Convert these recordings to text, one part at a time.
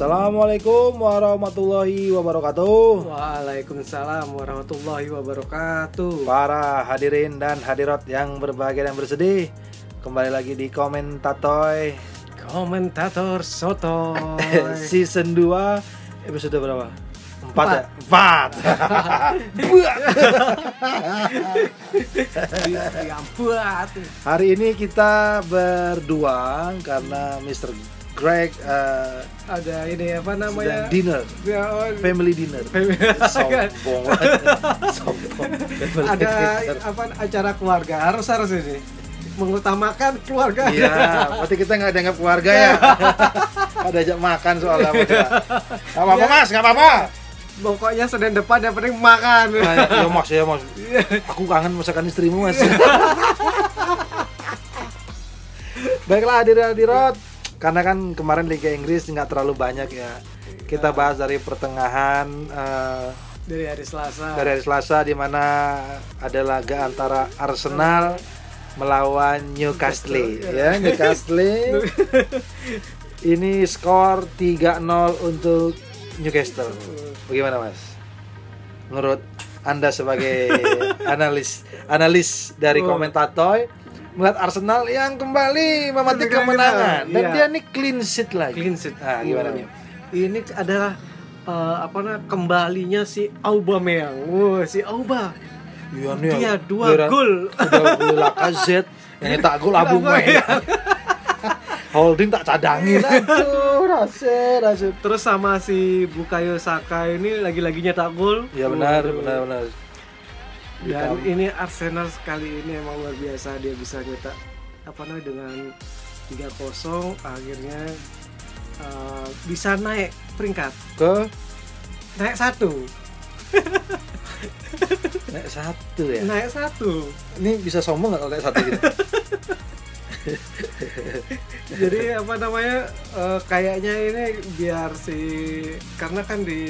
Assalamualaikum warahmatullahi wabarakatuh. Waalaikumsalam warahmatullahi wabarakatuh. Para hadirin dan hadirat yang berbahagia dan bersedih, kembali lagi di Komentatoy Komentator soto. season 2 episode berapa? Empat, ya? Empat. Empat. Yang buat. Hari ini kita berdua karena Mr. Greg eh, Ada ini apa namanya? dinner, Ya, oh, family dinner. Sombong. Sombong. Ada apa acara keluarga harus harus ini mengutamakan keluarga. Iya, berarti kita nggak dianggap keluarga ya. Ada ajak makan soalnya. Gak apa-apa Ya. mas, gak apa-apa. Pokoknya Senin depan yang penting makan. Nah, ya mas, ya mas. Aku kangen masakan istrimu mas. Baiklah hadirin hadirat, karena kan kemarin Liga Inggris nggak terlalu banyak ya. Kita bahas dari pertengahan eh, Dari hari Selasa. dari hari Selasa di mana ada laga antara Arsenal melawan Newcastle ya Newcastle ini skor 3-0 untuk Newcastle bagaimana Mas menurut Anda sebagai analis analis dari Oh. komentator melihat Arsenal yang kembali memetik kemenangan dan iya. dia ini clean sheet lagi Clean sheet. nah gimana nih Ini adalah eh, apa namanya kembalinya si Aubameyang. Wah, si Auba. Iya Dia dua gol. Udah gol Lacazette yang tak gol Abu Mei. Holding tak cadangin aduh rasa rasa. Terus sama si Bukayo Saka ini lagi-lagi nyetak gol. Ya benar benar benar. Dan ini Arsenal sekali ini emang luar biasa dia bisa nyetak apa namanya dengan 3-0 akhirnya eh, bisa naik peringkat. Ke? Naik satu. Naik satu ya. naik satu. Ini bisa sombong nggak kalau naik satu gitu? jadi apa namanya eh, kayaknya ini biar si karena kan di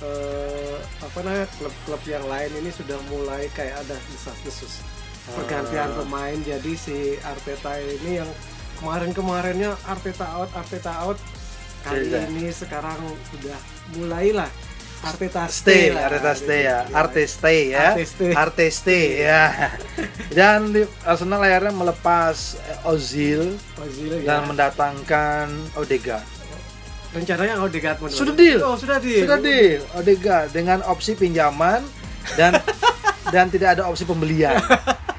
eh, apa namanya klub-klub yang lain ini sudah mulai kayak ada desas-desus pergantian Ah. pemain jadi si Arteta ini yang kemarin-kemarinnya Arteta out Arteta out kali Iya. ini sekarang sudah mulailah Arteta Stay, stay, lah. Arteta stay ya, stay ya, Arte stay. Arte stay ya. Dan di- Arsenal akhirnya melepas eh, Ozil Ozil, dan ya. mendatangkan Odegaard. rencananya Odegaard mau Sudah deal. oh sudah deal Sudah deal, Odegaard dengan opsi pinjaman dan dan tidak ada opsi pembelian.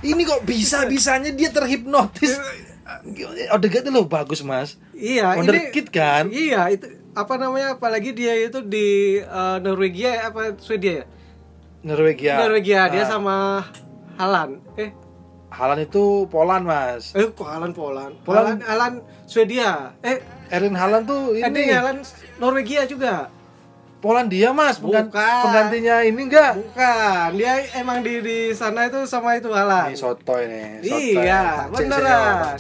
Ini kok bisa bisanya dia terhipnotis. Odegaard itu loh bagus mas. Iya, Wonderkid kan? Iya, itu apa namanya? Apalagi dia itu di eh, Norwegia apa Swedia ya? Norwegia. Norwegia dia Nah, sama Halan. Eh, Haaland itu Poland mas. eh kok Halan Poland? Poland. Halan Halan Swedia. Eh, Erling Haaland tuh ini ini Halan Norwegia juga. Polandia mas. Bukan. Penggantinya ini enggak? Bukan, dia emang di di sana itu sama itu Halan. Ini soto ini. Soto Iya, ya. Beneran.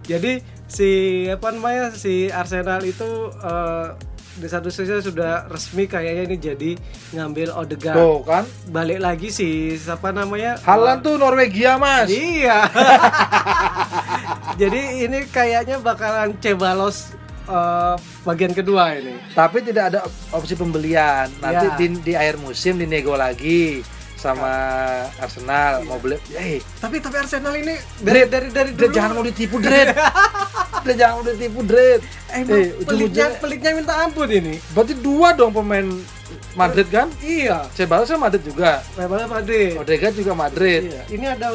Jadi si apa namanya si Arsenal itu eh, di satu sisi sudah resmi kayaknya ini jadi ngambil Odegaard. Tuh kan. balik lagi sih siapa namanya Haaland tuh Norwegia mas. iya jadi ini kayaknya bakalan cebalos eh, bagian kedua ini Tapi tidak ada opsi pembelian. Nanti Ya. di, di akhir musim dinego lagi sama Arsenal mau beli. Eh, tapi tapi Arsenal ini dari dari dari Dred dulu jangan mau ditipu Dred. Dred jangan mau ditipu Dred. emang Eh, peliknya ujung-ujungnya peliknya minta ampun ini berarti dua dong pemain Madrid kan? iya Ceballos kan Madrid juga. Real Madrid Odegaard juga Madrid. iya. ini ada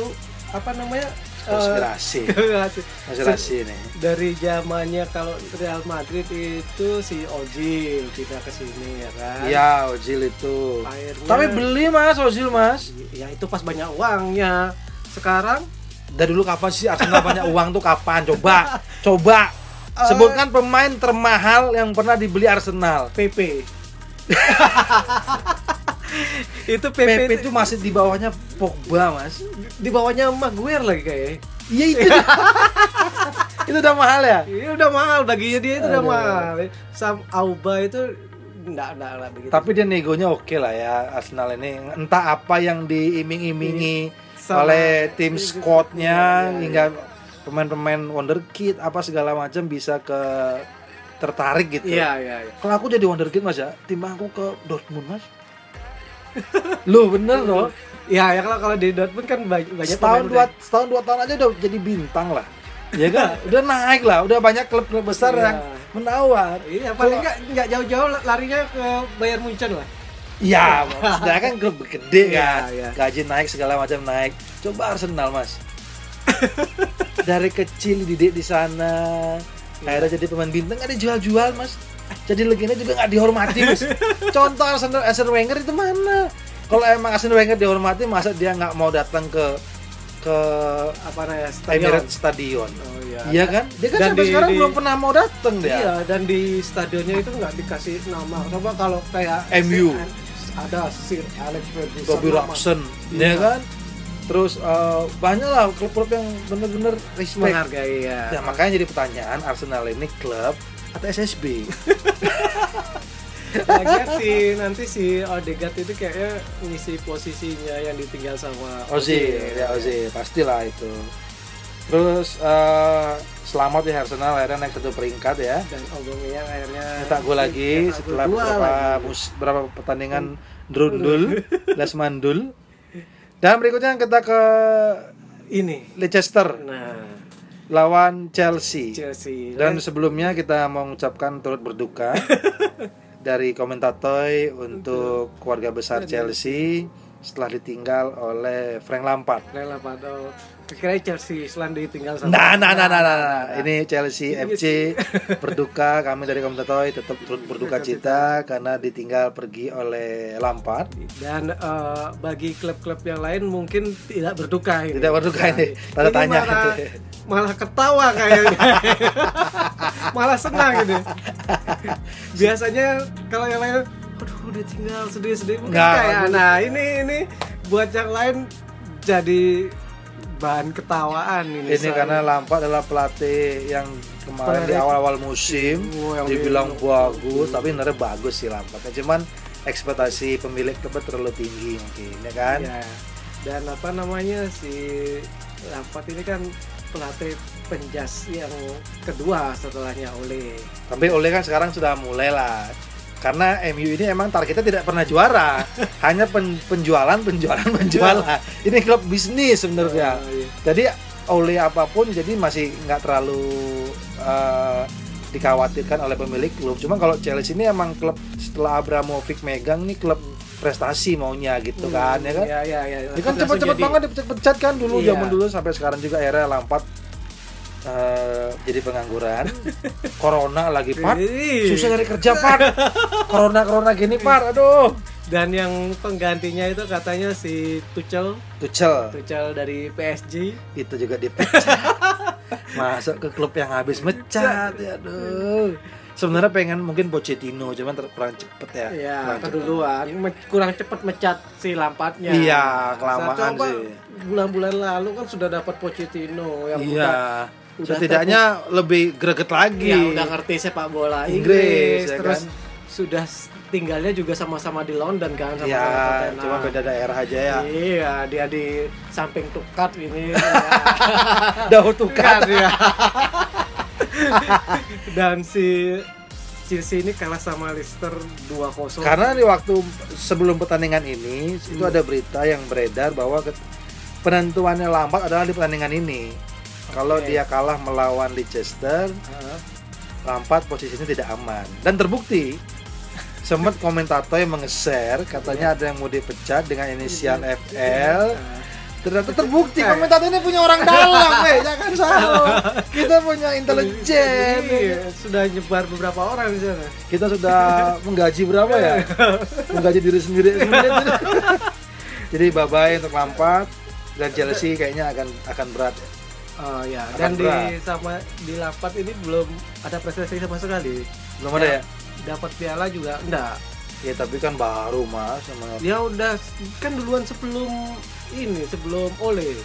apa namanya eh, Konspirasi. konspirasi. Konspirasi nih. dari zamannya kalau Real Madrid itu si Ozil pindah ke sini ya kan Iya, Ozil itu. Akhirnya- Tapi beli Mas Ozil Mas. ya itu pas banyak uangnya sekarang Dari dulu kapan sih Arsenal banyak uang tuh kapan? Coba, coba. Sebutkan pemain termahal yang pernah dibeli Arsenal. PP itu PP, PP itu masih di bawahnya Pogba, Mas. di bawahnya Maguire lagi kayaknya Iya itu. itu udah mahal ya? ini udah mahal baginya dia itu udah Aduh. mahal Sam Auba itu enggak enggak lah begitu Tapi dia negonya oke lah ya Arsenal ini. Entah apa yang diiming-imingi Sama- oleh tim squadnya Iya, iya, hingga pemain-pemain wonderkid apa segala macam bisa ke tertarik gitu. Iya, iya, iya. Kalau aku jadi wonderkid mas ya, tim aku ke Dortmund mas. Lu bener loh. Ya, ya kalau kalau di Dortmund kan banyak banyak Setahun dua, udah- setahun dua tahun aja udah jadi bintang lah. Ya kan? udah naik lah, udah banyak klub-klub besar Iya. yang menawar. Iya, paling enggak enggak jauh-jauh larinya ke Bayern Munchen lah. Iya, maksudnya kan klub gede Iya, kan, iya. gaji naik segala macam naik. Coba Arsenal mas, dari kecil didik di sana, akhirnya jadi pemain bintang nggak dijual-jual mas. Jadi legenda juga nggak dihormati mas. Contoh Arsenal, Arsene Wenger itu mana? Kalau emang Arsene Wenger dihormati, masa dia nggak mau datang ke ke Apa namanya? Stadion. Emirates Stadion? Oh iya. Iya kan? Dia kan Dan sampai di- sekarang di- belum pernah mau datang dia. Iya, dan di stadionnya itu nggak dikasih nama. Coba kalau kayak MU. Ada Sir Alex Ferguson. Bobby. Robson, Iya. ya kan? Terus eh, banyak lah klub-klub yang bener-bener respect. menghargai ya. Ya makanya jadi pertanyaan Arsenal ini klub atau SSB? Lagian si nanti si Odegaard itu kayaknya ngisi posisinya yang ditinggal sama Ozil, ya Ozil, pastilah itu. Terus eh, selamat ya Arsenal akhirnya naik satu peringkat ya. Dan Aubameyang akhirnya Cetak gol lagi setelah beberapa lagi. mus- berapa pertandingan drundul, lesmandul. Dan berikutnya kita ke ini. Leicester Nah, lawan Chelsea. Chelsea. Dan sebelumnya kita mau mengucapkan turut berduka dari komentator untuk keluarga besar Chelsea setelah ditinggal oleh Frank Lampard. Rela pada kira Chelsea selain ditinggal sama Nah, nah, nah, nah, nah, nah. ini Chelsea FC berduka. Kami dari komentator tetap turut berduka cita karena ditinggal pergi oleh Lampard. dan eh, bagi klub-klub yang lain mungkin tidak berduka ini. Tidak berduka ini. Tanda Ini tanya. Malah, malah ketawa kayaknya. malah senang ini. Biasanya kalau yang lain aduh udah tinggal sedih-sedih mungkin kayak nah ini ini buat yang lain jadi bahan ketawaan ini. Ini soalnya. karena Lampard adalah pelatih yang kemarin di Pelatih- awal-awal musim Oh, yang dibilang di- bagus, tapi sebenarnya bagus sih Lampard. Cuman ekspektasi pemilik klubnya terlalu tinggi mungkin, ya kan? Iya. Dan apa namanya si Lampard ini kan pelatih penjas yang kedua setelahnya oleh Tapi Oleh kan sekarang sudah mulai lah. Karena MU ini emang targetnya tidak pernah juara, hanya pen- penjualan, penjualan, penjualan. Ini klub bisnis sebenarnya. Oh, iya. Jadi oleh apa pun jadi masih nggak terlalu eh, dikhawatirkan oleh pemilik klub. Cuma kalau Chelsea ini emang klub setelah Abramovich megang nih klub prestasi maunya gitu kan ya kan. Iya iya iya. Ini kan cepet-cepet jadi- banget dipecat-pecat kan dulu Iya. zaman dulu sampai sekarang juga akhirnya Lampard eh, jadi pengangguran. Corona lagi Pak. Susah cari kerja Pak. Corona corona gini Pak. Aduh. Dan yang penggantinya itu katanya si Tuchel, Tuchel Tuchel dari PSG. itu juga dipecat. Masuk ke klub yang habis mecat ya aduh. Sebenarnya pengen mungkin Pochettino cuman kurang cepet ya. Ya, Kurang cepet. keduluan kurang cepat mecat si Lampardnya. Iya, kelamaan sih. Bulan-bulan lalu kan sudah dapat Pochettino yang Iya. udah udah Setidaknya lebih greget lagi. ya udah ngerti sepak bola Inggris, Inggris, ya terus kan? sudah tinggalnya juga sama-sama di London kan sama Tottenham. cuma beda daerah aja ya. Iya, dia di samping tukat ini. Daun tukat. Ya. Dan si Chelsea ini kalah sama Leicester 2-0. Karena di waktu sebelum pertandingan ini itu Hmm. ada berita yang beredar bahwa penentuannya Lampard adalah di pertandingan ini. Kalau dia kalah melawan Leicester, Heeh. Lampard posisinya tidak aman. Dan terbukti sempat komentator yang menge-share katanya ada yang mau dipecat dengan inisial FL ternyata terbukti komentator ini punya orang dalam weh jangan salah kita punya intelijen. Iya, sudah nyebar beberapa orang di sana. kita sudah menggaji berapa ya? Menggaji diri sendiri jadi bye bye untuk Lampard. Dan Chelsea kayaknya akan akan berat Oh ya, dan di berat. sama di Lampard ini belum ada prestasi sama sekali. belum ada ya Dapat piala juga enggak. ya tapi kan baru mas sama Dia udah kan duluan sebelum ini, sebelum Ole.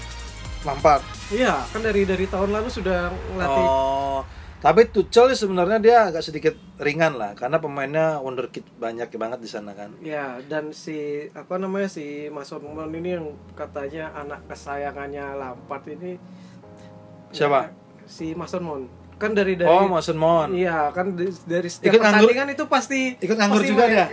Lampard Iya, kan dari dari tahun lalu sudah ngelatih. Oh, tapi Tuchel sebenarnya dia agak sedikit ringan lah karena pemainnya wonderkid banyak banget di sana kan. Ya, dan si apa namanya si Mason Mount ini yang katanya anak kesayangannya Lampard ini Siapa? Ya, si Mason Mount. kan dari dari Oh, Mason Mount. iya kan dari setiap Ikut nganggur- pertandingan itu pasti ikut nganggur pasti juga dia?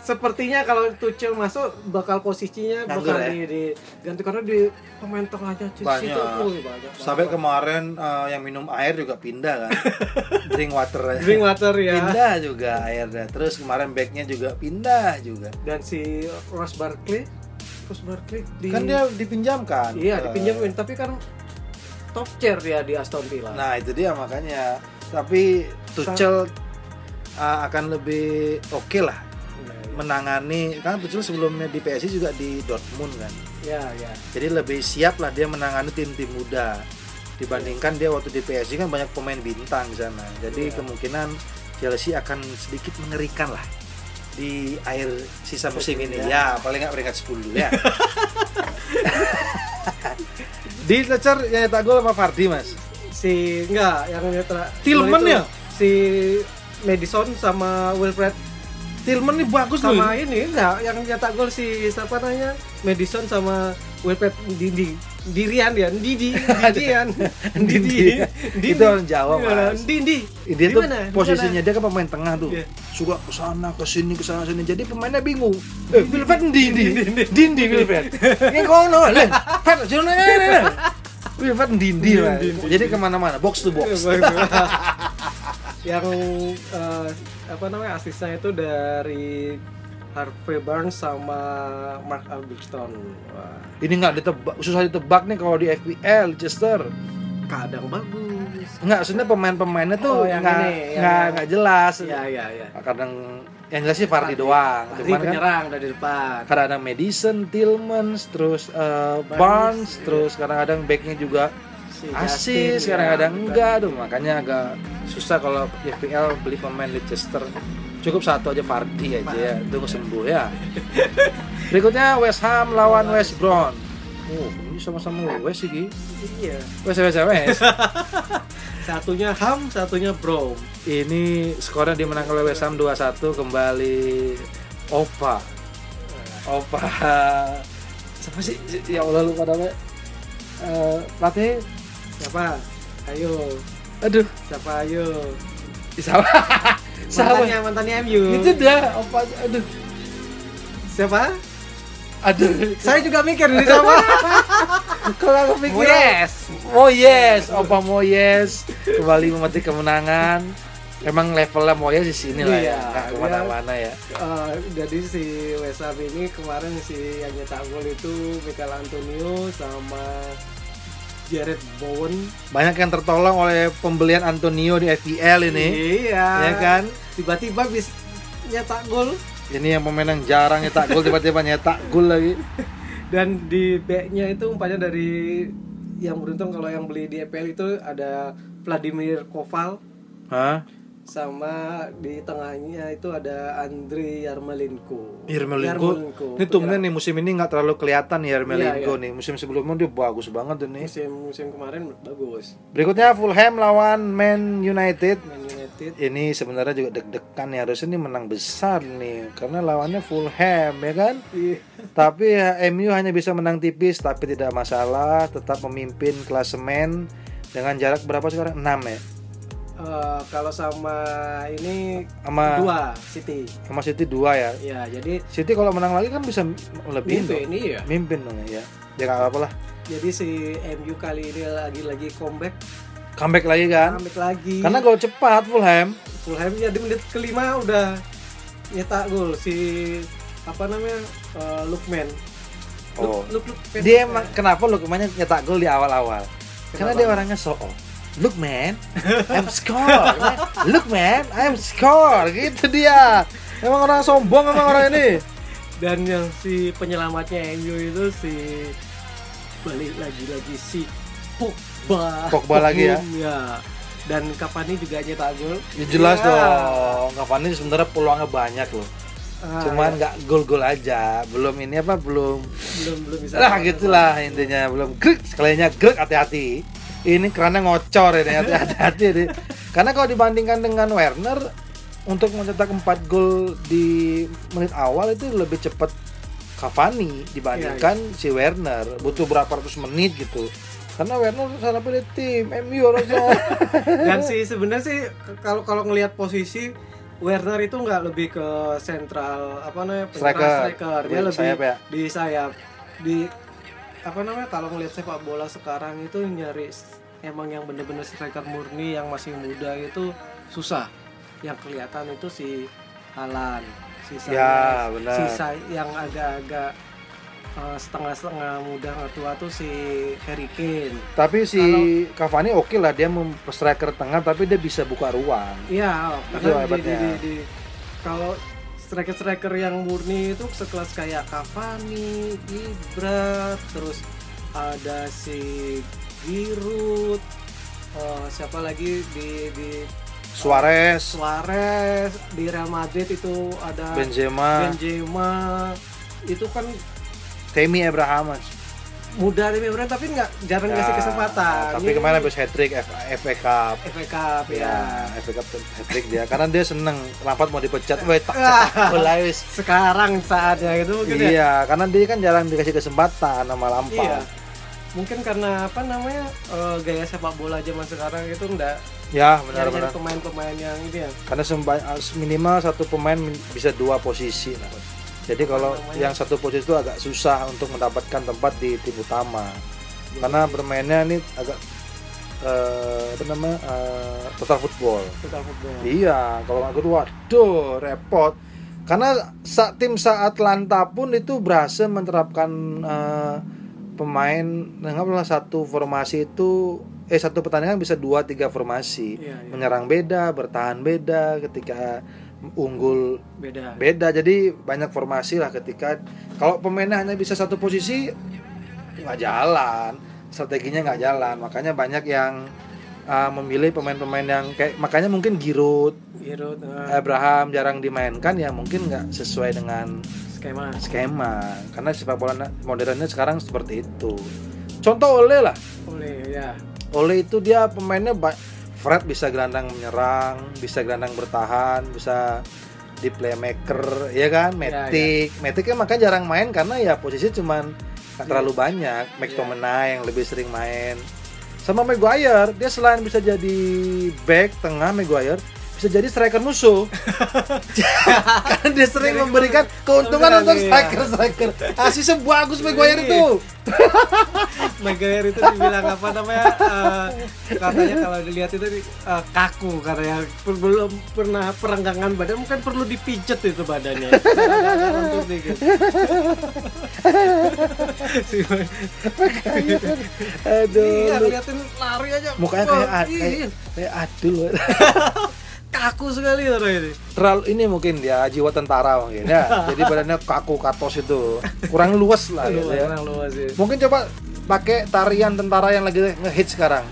sepertinya kalau Tuchel masuk bakal posisinya Nganggur bakal ya? di, di ganti karena di pemain tengahnya Banyak. itu wih, banyak Sampai banget. kemarin eh, yang minum air juga pindah kan. Drink water. drink water ya Pindah juga airnya. Terus kemarin backnya juga pindah juga. dan si Ross Barkley Ross Barkley di Kan dia dipinjamkan. iya dipinjamin tapi kan top chair dia di Aston Villa Nah itu dia makanya. Tapi Tuchel uh, akan lebih oke lah Nah, menangani. Karena Tuchel sebelumnya di PSI juga di Dortmund kan. ya ya Jadi lebih siap lah dia menangani tim-tim muda dibandingkan dia waktu di PSG kan banyak pemain bintang di sana. Jadi Iya. kemungkinan Chelsea akan sedikit mengerikan lah di akhir sisa musim ini. Ya, paling nggak peringkat 10 ya. di Leicester yang nyetak gol sama Vardy, Mas. si enggak yang netra Tillman itu ya? si Madison sama Wilfred Tillman ini bagus loh. sama ini enggak yang nyetak gol si siapa namanya Madison sama Wilfred Didi Dirian dia Didi Didian Didi Itu orang Jawa, Mas. Didi Dia tuh posisinya dia kan pemain tengah tuh. Iya. Suka ke sana ke sini ke sana sini. Jadi pemainnya bingung. Eh, Wilfred ndi ndi? Ndi ndi Wilfred. Yang kono, Len. Fred, jono ngene. Wilfred ndi, Mas. Jadi ke mana mana box to box. yang eh, apa namanya asisnya itu dari Harvey Barnes sama Mark Wah, Ini nggak ditebak, susah ditebak nih kalau di FPL Chester. kadang bagus. Nggak, sebenarnya pemain-pemainnya tuh Oh, yang nggak nggak nggak jelas. ya ya ya Kadang yang jelas sih Vardy doang. Vardy Cuman kan penyerang dari depan. kadang ada Madison, Tillmans, terus eh, Barnes, terus kadang-kadang backnya juga Si asis, kadang-kadang ya, enggak. tuh makanya agak susah kalau FPL beli pemain Leicester cukup satu aja Vardy aja ya. Tunggu sembuh ya. Berikutnya West Ham lawan West Brom. Oh ini sama-sama West sih iya. West West West. Satunya Ham satunya Brom. Ini skornya dimenangkan oleh West Ham 2-1 kembali Opa. Opa. Siapa sih? Ya Allah lupa namanya. Eh, pelatih? Siapa? Ayo. Aduh. Siapa? Ayo. Siapa mantannya mantannya MU itu dah Opa aduh. Siapa? Aduh. Saya juga mikir ini siapa? Kalau aku pikir Moyes. Oh yes. Opa Moyes? Kembali memetik kemenangan. Emang levelnya Moyes di sini lah ya. Iya, nggak ke mana-mana ya. Eh, jadi si West Ham ini kemarin si yang nyetak gol itu Michael Antonio sama Jared Bowen. Banyak yang tertolong oleh pembelian Antonio di FPL ini. Iya. Ya kan? Tiba-tiba bisa nyetak gol. Ini yang pemain yang jarang nyetak gol tiba-tiba nyetak gol lagi. Dan di backnya itu umpamanya dari yang beruntung kalau yang beli di FPL itu ada Vladimir Koval. Hah? Sama di tengahnya itu ada Andrei Yarmolenko. Yarmolenko. Ini tumben nih musim ini nggak terlalu kelihatan ya Yarmolenko Iya, nih. Musim sebelumnya dia bagus banget nih. Musim musim kemarin bagus. berikutnya Fulham lawan Man United. Man United. Ini sebenarnya juga deg-degan ya harusnya ini menang besar nih karena lawannya Fulham ya kan? Iya. tapi ya, MU hanya bisa menang tipis tapi tidak masalah tetap memimpin klasemen dengan jarak berapa sekarang? 6 ya Eh, kalau sama ini sama dua City. sama City 2 ya? Ya, jadi City kalau menang lagi kan bisa lebih mimpi ini ya. mimpin dong ya ya nggak apa-apa lah. Jadi si MU kali ini lagi-lagi comeback, comeback lagi kan? Comeback lagi. karena gol cepat Fulham. Fulham ya di menit kelima udah nyetak gol. Si apa namanya eh, Lukman. Oh. Luk, Luk, Luk- dia emang kenapa lu ke mana nyetak gol di awal-awal? Karena dia orangnya so off look man I'm score look man I'm score gitu dia emang orang sombong emang orang ini dan yang si penyelamatnya MU itu si balik lagi-lagi si Pogba. Pogba lagi ya? ya. Dan Cavani juga nyetak gol. ya jelas Ya. dong Cavani sebenarnya peluangnya banyak loh Ah, cuman ya. nggak gol-gol aja belum ini apa belum belum belum bisa. lah gitulah intinya belum grek sekalinya grek hati-hati ini karena ngocor ini hati- hati-hati ini karena kalau dibandingkan dengan Werner untuk mencetak 4 gol di menit awal itu lebih cepat Cavani dibandingkan si Werner butuh berapa ratus menit gitu Karena Werner salah pilih tim MU harusnya. Dan sih sebenarnya sih kalau kalau ngelihat posisi Werner itu nggak lebih ke sentral apa namanya Striker. striker. dia Di lebih sayap ya? di sayap di apa namanya kalau ngelihat sepak bola sekarang itu nyari emang yang bener-bener striker murni yang masih muda itu susah yang kelihatan itu si Alan sisa Ya, benar. sisa yang agak-agak eh, setengah-setengah muda nggak tua tuh si Harry Kane tapi si Cavani oke lah dia striker tengah tapi dia bisa buka ruang. Iya, Itu karena di, di, di, di- kalau striker-striker yang murni itu sekelas kayak Cavani, Ibra, terus ada si Giroud, eh, siapa lagi di di Suarez, Suarez di Real Madrid itu ada Benzema, Benzema itu kan Temi Abraham. Muda Demi Abraham tapi nggak jarang Ya, ngasih kesempatan. Tapi Ini kemarin habis hat trick FA Cup. FA Cup ya. Ya, FA Cup hat trick dia karena dia seneng Lampard mau dipecat, weh tak Ah. Sekarang saatnya itu mungkin ya. Iya, karena dia kan jarang dikasih kesempatan sama Iya. Mungkin karena apa namanya eh, gaya sepak bola zaman sekarang itu enggak Ya, benar-benar. pemain-pemain yang ini ya. Karena semba- minimal satu pemain bisa dua posisi. lah. Jadi kalau namanya? yang satu posisi itu agak susah untuk mendapatkan tempat di tim utama. Karena bermainnya ini agak eh, apa namanya eh, total football. Total football. Iya, kalau aku tuh waduh repot. Karena saat tim saat Atlanta pun itu berhasil menerapkan eh, pemain anggaplah satu formasi itu eh satu pertandingan bisa dua tiga formasi. Iya, iya. menyerang beda bertahan beda ketika unggul Beda. beda. Jadi banyak formasi lah ketika kalau pemainnya hanya bisa satu posisi nggak jalan. Strateginya nggak jalan. Makanya banyak yang uh, memilih pemain-pemain yang kayak makanya mungkin Giroud Giroud eh, Abraham jarang dimainkan ya mungkin nggak sesuai dengan skema. skema karena sepak bola modernnya sekarang seperti itu contoh Ole lah Oleh ya. Ole itu dia pemainnya Fred bisa gelandang menyerang, bisa gelandang bertahan, bisa di playmaker, ya kan? Ya, Matic, Matic kan makanya jarang main karena ya posisi cuman nggak terlalu banyak. McTominay yang lebih sering main. Sama Maguire, dia selain bisa jadi back tengah Maguire, bisa jadi striker musuh. Karena dia sering Jadi memberikan keuntungan untuk iya. striker-striker. Asisnya bagus Maguire itu. Maguire itu dibilang apa namanya? eh, katanya kalau dilihat itu eh, kaku katanya Per- belum pernah perenggangan badan mungkin perlu dipijet itu badannya. Aduh. Iya, ngeliatin lari aja. mukanya kayak ad, iya. kayak, kayak adul kaku sekali orang ini. terlalu ini mungkin ya jiwa tentara mungkin ya. Jadi badannya kaku katos itu. Kurang luas lah gitu ya. orang luas sih. mungkin coba pakai tarian tentara yang lagi ngehit sekarang.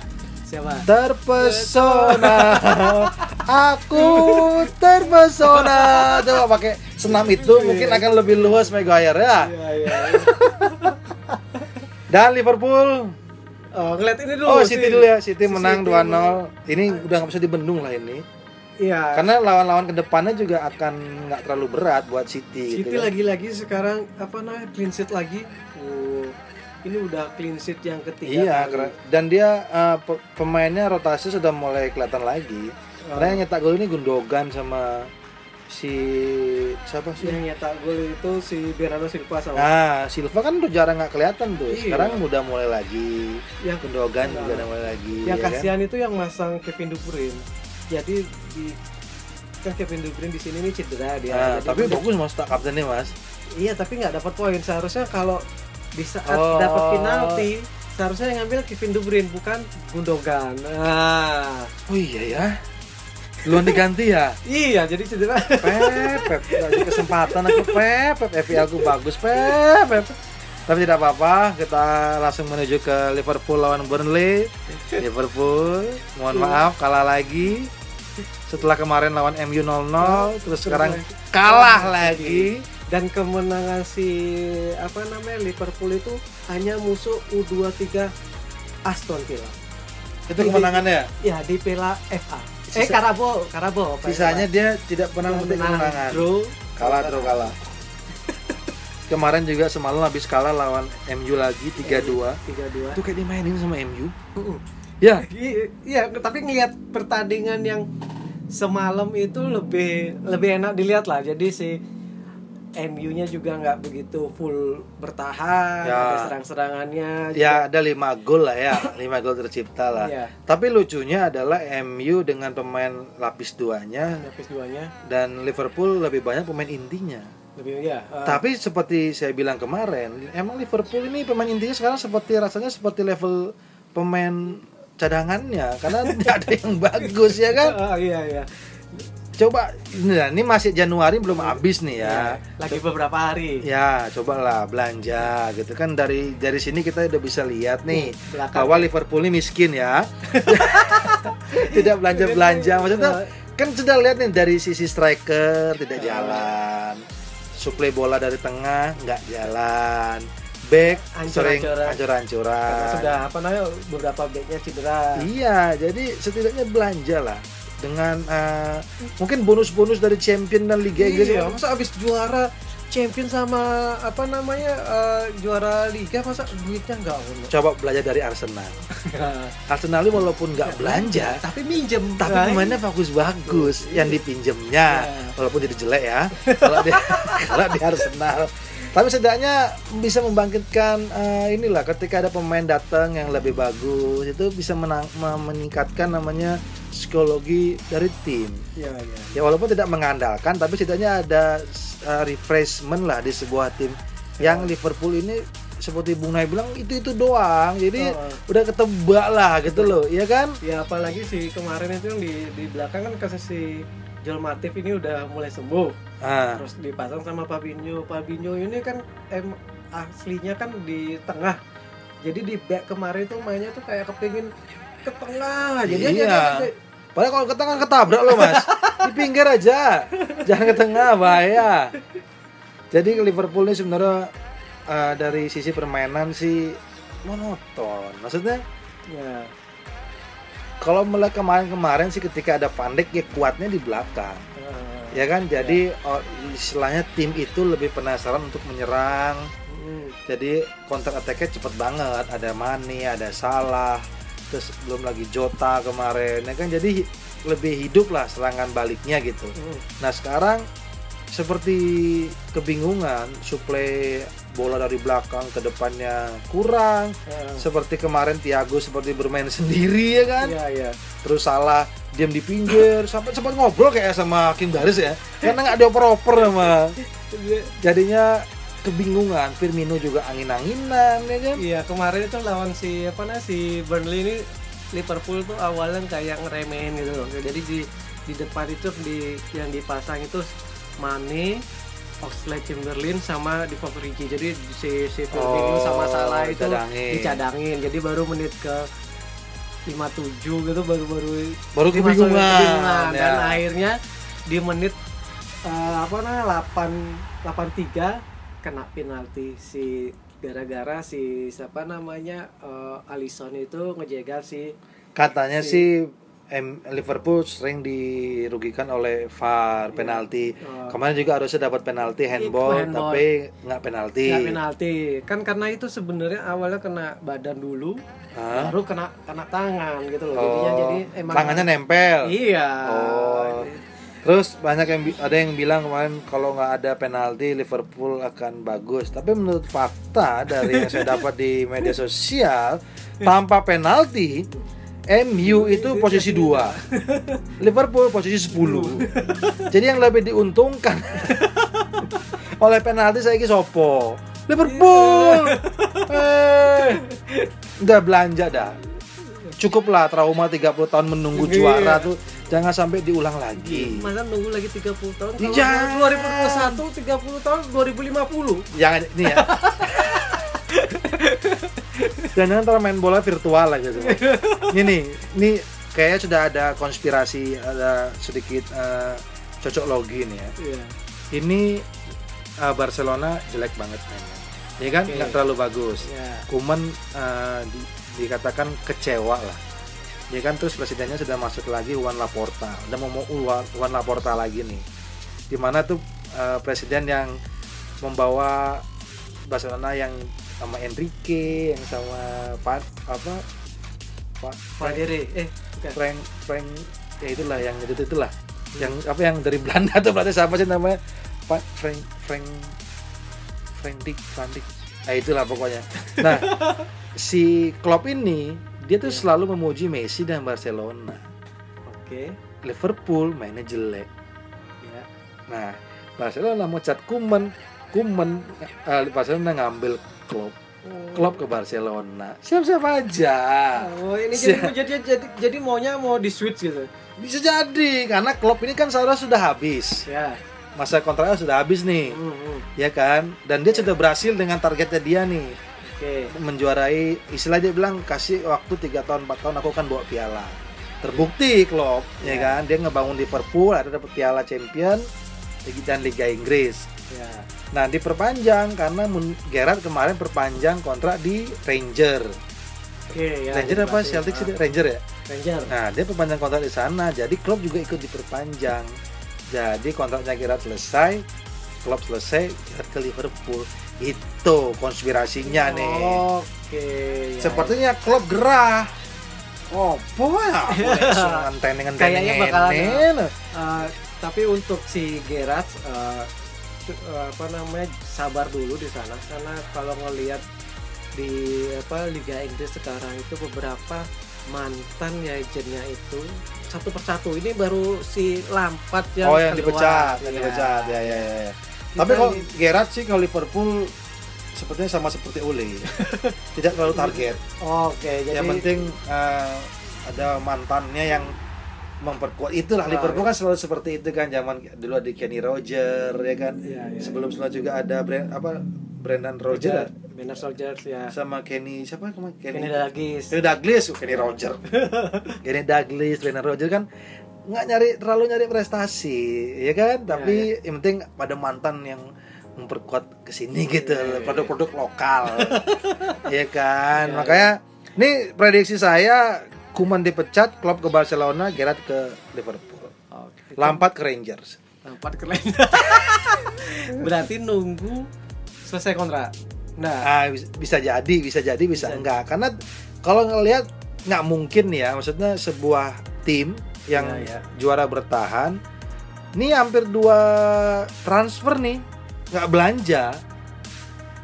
Siapa? terpesona. Aku terpesona. Coba pakai senam itu mungkin akan lebih luas Maguire ya. Iya, iya. dan Liverpool. Oh, ngeliat ini dulu. oh City dulu ya. City Si menang City 2-0 ini udah nggak bisa dibendung lah ini Iya. karena lawan-lawan ke depannya juga akan nggak terlalu berat buat City, City gitu kan. lagi-lagi sekarang apa namanya clean sheet lagi. Oh, ini udah clean sheet yang ketiga. Iya, kali. dan dia uh, pe- pemainnya rotasi sudah mulai kelihatan lagi. Oh. Karena yang nyetak gol ini Gundogan sama si siapa sih? Yang nyetak gol itu si Bernardo Silva sama Nah, Silva kan udah jarang nggak kelihatan tuh. Iya. Sekarang udah mulai lagi. yang Gundogan Nah. juga udah mulai lagi. yang ya kan? kasihan itu yang masang Kevin De Bruyne. Jadi di kan Kevin De Bruyne di sini nih cedera dia. Nah, tapi bagus mas tak kaptennya mas. Iya, tapi nggak dapat poin. Seharusnya kalau di saat Oh. dapat penalti, seharusnya yang ngambil Kevin De Bruyne bukan Gundogan. Nah, Oh iya ya. Luan diganti ya. iya jadi cedera. Pep, Pep, kesempatan aku Pep, Pep, FPL aku bagus Pep, Pep. Tapi tidak apa-apa, kita langsung menuju ke Liverpool lawan Burnley. Liverpool, mohon maaf kalah lagi. Setelah kemarin lawan MU 0-0, terus sekarang kalah lagi. Dan kemenangan si apa namanya Liverpool itu hanya musuh U23 Aston Villa. Itu kemenangannya. Ya di Piala FA. Eh Sisa- Karabo, Karabo. Sisanya dia tidak pernah memetik kemenangan. Kalah terus kalah. Kemarin juga semalam habis kalah lawan MU lagi 3-2 tiga dua. Itu kayak dimainin sama MU Uh-uh. ya. Iya tapi ngelihat pertandingan yang semalam itu lebih lebih enak dilihat lah. Jadi si MU-nya juga nggak begitu full bertahan Ya. ada serang-serangannya. Ya ada 5 gol lah ya. 5 gol tercipta lah. Iya. tapi lucunya adalah MU dengan pemain lapis duanya lapis duanya. dan Liverpool lebih banyak pemain intinya lebih ya eh, Tapi seperti saya bilang kemarin, emang Liverpool ini pemain intinya sekarang seperti rasanya seperti level pemain cadangannya karena tidak ada yang bagus ya kan. eh, iya iya Coba ini, ini masih Januari belum habis nih ya. lagi beberapa hari Ya, cobalah belanja gitu kan dari dari sini kita udah bisa lihat nih Belakang. bahwa Liverpool ini miskin ya. tidak belanja-belanja maksudnya kan sudah lihat nih dari sisi striker tidak jalan. Suplai bola dari tengah nggak jalan. Back sering Ancur-ancuran. karena sudah apa namanya beberapa backnya cedera Iya, jadi setidaknya belanja lah dengan eh, mungkin bonus-bonus dari champion dan Liga Inggris. Iya, masa abis juara champion sama apa namanya eh, juara liga masa duitnya nggak ono Coba belajar dari Arsenal. Arsenal ini walaupun nggak belanja, tapi minjem tapi Nah, pemainnya bagus-bagus yang dipinjemnya. Iya. walaupun jadi jelek ya. Kalau di kalau di Arsenal tapi setidaknya bisa membangkitkan eh, inilah ketika ada pemain datang yang lebih bagus itu bisa menang, me- meningkatkan namanya psikologi dari tim. Iya, iya. ya walaupun tidak mengandalkan tapi setidaknya ada eh, refreshment lah di sebuah tim. Yang Liverpool ini seperti Bung Nay bilang itu itu doang. Jadi Oh. udah ketebak lah gitu loh ya kan? Ya apalagi si kemarin itu yang di di belakang kan kasus si Joel Matip ini udah mulai sembuh. ah Terus dipasang sama Fabinho. Fabinho ini kan em aslinya kan di tengah. Jadi di back kemarin tuh mainnya tuh kayak kepingin ke tengah. Jadi Iya. aja Padahal kalau ke tengah ketabrak loh mas Di pinggir aja Jangan ke tengah bahaya Jadi Liverpool ini sebenarnya eh, Dari sisi permainan sih Monoton Maksudnya ya. Kalau mulai kemarin-kemarin sih ketika ada Van Dijk ya kuatnya di belakang. Eh, Ya kan? jadi oh, istilahnya tim itu lebih penasaran untuk menyerang. Hmm, Jadi counter attack-nya cepet banget. Ada Mane, ada Salah Terus belum lagi Jota kemarin. Ya kan? Jadi lebih hidup lah serangan baliknya gitu. Hmm. Nah sekarang seperti kebingungan suplai bola dari belakang ke depannya kurang. Eh, seperti kemarin Thiago seperti bermain sendiri ya kan? Iya, iya. terus salah diam di pinggir. Sampai sempat ngobrol kayak sama Kim Garis ya. Karena nggak dioper-oper sama. Jadinya kebingungan. Firmino juga angin-anginan ya kan? Iya kemarin itu lawan si apa namanya si Burnley ini Liverpool tuh awalnya kayak ngeremehin gitu loh. Jadi di di depan itu di yang dipasang itu Mane, Oxlade Chamberlain sama Divock Origi. Jadi si si Firmino Oh, sama Salah itu dicadangin. dicadangin. Jadi baru menit ke 57 gitu baru baru kebingungan, ya. dan akhirnya di menit eh, apa namanya 8 83 kena penalti si gara-gara si siapa namanya eh, Alisson itu ngejegal si katanya Si- sih M- Liverpool sering dirugikan oleh VAR penalti. Oh. Kemarin juga harusnya dapat penalti handball, handball. tapi nggak penalti. nggak penalti kan karena itu sebenarnya awalnya kena badan dulu Hah? baru kena kena tangan gitu loh jadinya Oh, jadi emang tangannya nempel. iya Oh. Terus banyak yang ada yang bilang kemarin kalau nggak ada penalti Liverpool akan bagus. Tapi menurut fakta dari yang saya dapat di media sosial, tanpa penalti MU itu posisi 2. Liverpool posisi 10. Jadi yang lebih diuntungkan oleh penalti saya ki sopo. Liverpool. Eh. Udah belanja dah. Cukuplah trauma 30 tahun menunggu Iya. juara tuh jangan sampai diulang lagi. masa nunggu lagi 30 tahun kalau Jangan. 2021 30 tahun 2050 Jangan ini ya. Dan ntar main bola virtual aja gitu. Ini nih, ini kayaknya sudah ada konspirasi, ada sedikit eh, cocok logi nih ya. iya Ini eh, Barcelona jelek banget mainnya. Ya kan, nggak terlalu bagus. iya Kuman eh, di- dikatakan kecewa lah. Ya kan terus presidennya sudah masuk lagi Juan Laporta. Udah mau mau Juan Laporta lagi nih. Di mana tuh eh, presiden yang membawa Barcelona yang sama Enrique yang sama Pat apa? Pak Valere eh bukan. Frank Frank ya itulah yang itu itulah. Yang apa yang dari Belanda tuh berarti siapa sih namanya Pak Frank Frank Frank Dick Frank Dick nah itulah pokoknya. Nah si Klopp ini dia tuh Iya. selalu memuji Messi dan Barcelona. Oke. Liverpool mainnya jelek. Ya. Nah Barcelona mau cat Kuman Kuman eh, Barcelona ngambil Klopp Klopp ke Barcelona. Siap-siap aja. Oh ini jadi, jadi jadi jadi maunya mau di switch gitu. Bisa jadi karena Klopp ini kan seharusnya sudah habis. Ya. Masa kontraknya sudah habis nih. Hmm, hmm. ya kan? Dan dia sudah berhasil dengan targetnya dia nih. Oke. Menjuarai istilah dia bilang kasih waktu 3 tahun 4 tahun aku akan bawa piala. Terbukti Klopp ya Ya. kan? Dia ngebangun Liverpool ada dapat piala champion dan Liga Inggris. Ya nah diperpanjang karena Gerrard kemarin perpanjang kontrak di Ranger oke ya Ranger apa. Celtic sih Ah, Ranger ya Ranger Nah, dia perpanjang kontrak di sana, jadi klub juga ikut diperpanjang. Jadi kontraknya Gerrard selesai, klub selesai, Gerrard ke Liverpool. Itu konspirasinya nih. oke ya. Sepertinya klub gerah. Oh, ya? Kayaknya bakalan- Eh, tapi untuk si Gerard eh, apa namanya sabar dulu di sana karena kalau ngelihat di apa Liga Inggris sekarang itu beberapa mantan legendnya itu satu persatu ini baru si Lampard yang Oh, yang keluar. dipecat, yang Iya. dipecat. Ya, ya, ya. ya. Tapi kalau Gerrard sih kalau Liverpool sepertinya sama seperti Ole. Tidak terlalu target. oke jadi yang penting eh, ada mantannya yang memperkuat. Itulah Ah, Liverpool kan selalu seperti itu kan zaman dulu ada Kenny Roger ya kan? Iya, iya. sebelum sebelumnya juga ada Brand, apa Brendan Roger Roger Bernard Soldiers ya. Sama Kenny siapa kemarin? Kenny Kenny, Dalglish Kenny Douglas oh, Kenny Roger. Kenny Douglas Brendan Roger kan nggak nyari terlalu nyari prestasi ya kan? Tapi yang penting pada mantan yang memperkuat ke sini gitu Iya, iya, produk-produk lokal. Ya kan? Iya, makanya ini prediksi saya Kuman dipecat klub ke Barcelona Gerrard ke Liverpool. Oke. Lampard ke Rangers. Lampard keren berarti nunggu selesai kontrak? Nah ah bis- bisa jadi bisa jadi bisa Bisa. enggak. Karena kalau ngelihat nggak mungkin ya maksudnya sebuah tim yang Iya, iya. juara bertahan. Ini hampir dua transfer nih nggak belanja.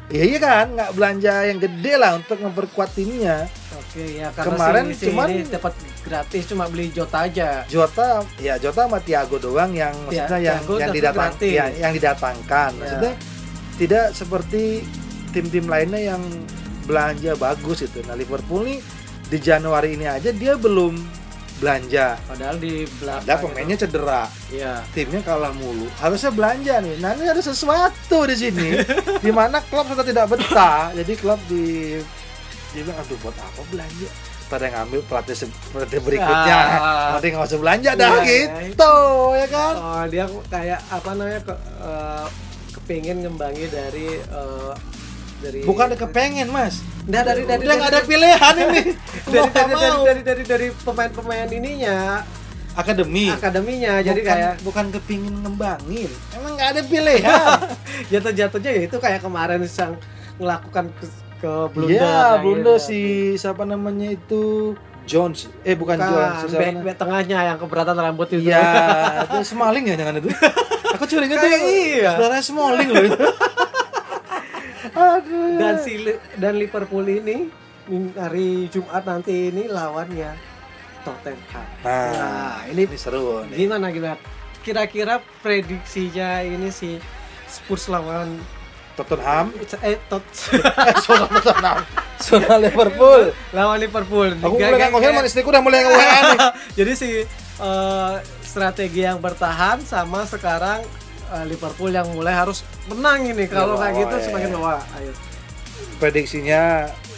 Iya iya kan? Nggak belanja yang gede lah untuk memperkuat timnya Oke ya karena Kemarin si, si cuman- dapat gratis cuma beli Jota aja. Jota ya Jota sama Thiago doang yang maksudnya yang Thiago yang dapat didatang ya, yang didatangkan Ya. maksudnya tidak seperti tim-tim lainnya yang belanja bagus itu nah Liverpool nih di Januari ini aja dia belum belanja Padahal di belakang. ada pemainnya cedera Iya. timnya kalah mulu harusnya belanja nih nah ini ada sesuatu di sini di mana klub sudah tidak betah jadi klub di dia bilang aduh buat apa belanja? Pada ngambil pelatih se- pelatih berikutnya. Ah. nanti nggak usah belanja dah Iya, gitu ya kan? Oh, dia kayak apa namanya ke, eh, kepingin ngembangi dari eh, dari bukan kepengen mas. Nah, dari dari udah nggak ada pilihan ini. Dari dari, dari, dari dari dari pemain-pemain ininya. Akademi. Akademinya jadi bukan, kayak bukan kepingin ngembangin. Emang nggak ada pilihan. Jatuh-jatuhnya ya itu kayak kemarin sang melakukan ke, blunder Iya, kayak blunder gitu. si siapa namanya itu Jones. Eh bukan Bukan, Jones, si siapa back, tengahnya yang keberatan rambut itu Iya, itu Smalling ya jangan itu. Aku curiga tuh Kayak iya. Saudara Smalling loh itu. Aduh. dan si dan Liverpool ini hari Jumat nanti ini lawannya Tottenham. Nah, Nah, ini ini seru nih. gimana gimana? Kira-kira prediksinya ini si Spurs lawan Tottenham, eh tot soal Tottenham, soal Liverpool. lawan Liverpool. Aku Gak- mulai gak- nggak ngomongin istriku udah mulai nge-WA nih. Jadi si eh, strategi yang bertahan sama sekarang eh, Liverpool yang mulai harus menang ini. Kalau Iya, kayak gitu iya. semakin bawah. Ayo. Prediksinya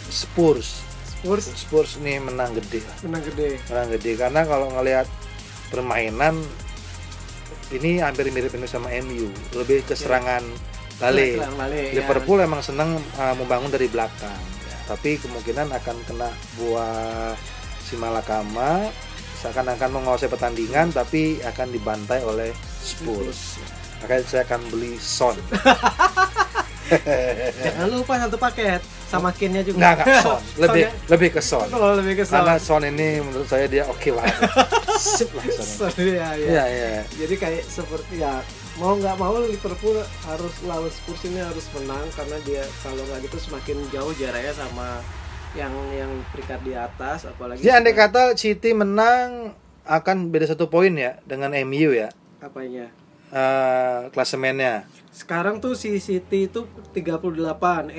Spurs. Spurs Spurs nih menang gede. menang gede. Menang gede karena kalau ngelihat permainan ini hampir mirip-mirip sama MU, lebih ke serangan balik. Balik, ya. Liverpool emang senang uh, membangun dari belakang, tapi kemungkinan akan kena buah si Malakama seakan-akan menguasai pertandingan tapi akan dibantai oleh Spurs. Makanya saya akan beli Son. Jangan lupa satu paket sama kinnya juga. Enggak, enggak son. Lebih Sonnya- lebih ke son. Oh, lebih ke son. Karena son ini menurut saya dia oke banget. Sip lah son. Son, iya, iya. Iya, iya. Jadi kayak seperti ya mau nggak mau Liverpool harus lawan Spurs ini harus menang karena dia kalau nggak gitu semakin jauh jaraknya sama yang yang peringkat di atas apalagi Jadi andai kata City menang akan beda satu poin ya dengan MU ya. apanya Eh klasemennya. sekarang tuh si City itu 38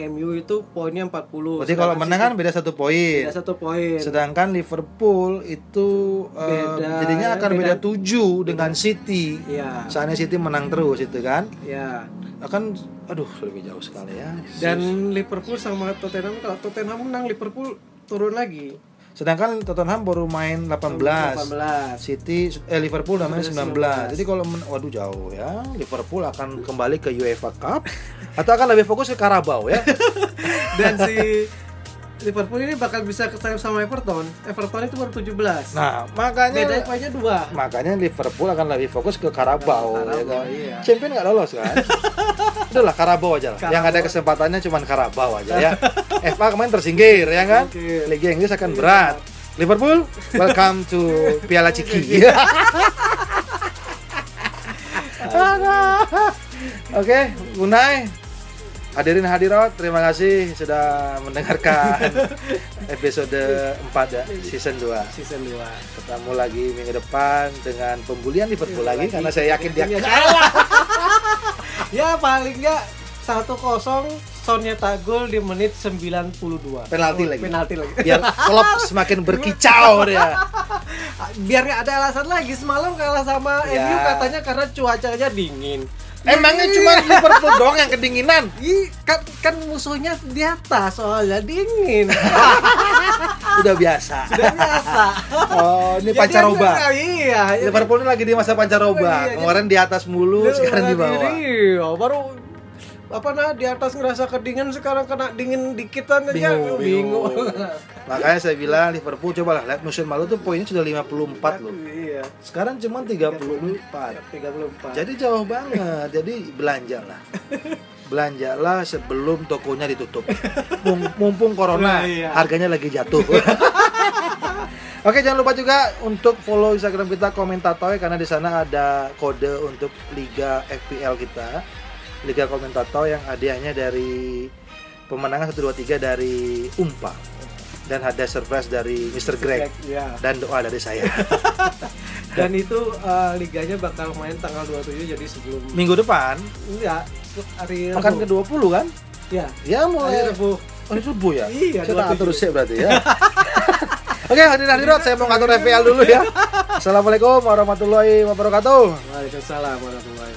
MU itu poinnya 40 Berarti kalau menang kan beda satu poin. beda satu poin Sedangkan Liverpool itu eh, Beda, jadinya akan beda. beda 7 dengan City. ya Soalnya City menang terus itu kan. ya Akan aduh lebih jauh sekali ya. dan Liverpool sama Tottenham kalau Tottenham menang Liverpool turun lagi Sedangkan Tottenham baru main 18. 18 City eh Liverpool namanya 19. 19. Jadi kalau men- waduh jauh ya. Liverpool akan kembali ke UEFA Cup atau akan lebih fokus ke Carabao ya. dan si Liverpool ini bakal bisa kesayap sama Everton. Everton itu baru 17. Nah, makanya Beda poinnya dua. makanya Liverpool akan lebih fokus ke Carabao, Carabao, ya kan. iya. Champion nggak lolos kan? Udahlah Carabao aja lah. Yang Carabao. ada kesempatannya cuma Carabao aja ya. FA kemarin tersingkir ya kan? Liga Inggris akan berat. Liverpool, welcome to Piala Ciki. Oke, Unai, hadirin hadirat, terima kasih sudah mendengarkan episode 4 ya, season 2. Season 2. Ketemu lagi minggu depan dengan pembulian Liverpool Iya, lagi lagi. karena saya yakin dia Iya. kalah. Ya paling enggak 1-0 Sonnya Tagol di menit 92. Penalti Oh, lagi. Penalti lagi. Biar klub semakin berkicau dia. Biar nggak ada alasan lagi semalam kalah sama Ya. MU katanya karena cuacanya dingin. Emangnya cuma Liverpool doang yang kedinginan? Ih, kan, kan musuhnya di atas soalnya dingin. Udah biasa. Udah biasa. Oh, ini Jadi pancaroba. agak- Iya. Liverpool ini lagi di masa pancaroba. Iya, Kemarin di atas mulu, sekarang di bawah. Iya, baru apa nah di atas ngerasa kedinginan sekarang kena dingin dikitan aja Bingung, bingung. bingung. Makanya saya bilang Liverpool cobalah lihat musim lalu tuh poinnya sudah 54 loh. Iya. Sekarang cuma 34. 34. Jadi jauh banget. Jadi belanja lah. Belanjalah sebelum tokonya ditutup. Mum- Mumpung corona, Nah, iya. harganya lagi jatuh. Oke, jangan lupa juga untuk follow Instagram kita Komentatoy karena di sana ada kode untuk liga FPL kita. Liga Komentatoy yang hadiahnya dari pemenangan 1 2 3 dari Umpa. Dan ada surprise dari Mr. Greg Iya. dan doa dari saya. Dan itu eh, liganya bakal main tanggal 27 jadi sebelum Minggu depan enggak hari akan Rabu. ke 20 kan? Ya. Ya mulai Hari Rabu. Oh, subuh ya? Iya, Saya tak 27. atur sih berarti ya. Oke, hadirin hadirat, saya mau ngatur FPL dulu ya. Assalamualaikum warahmatullahi wabarakatuh. Waalaikumsalam warahmatullahi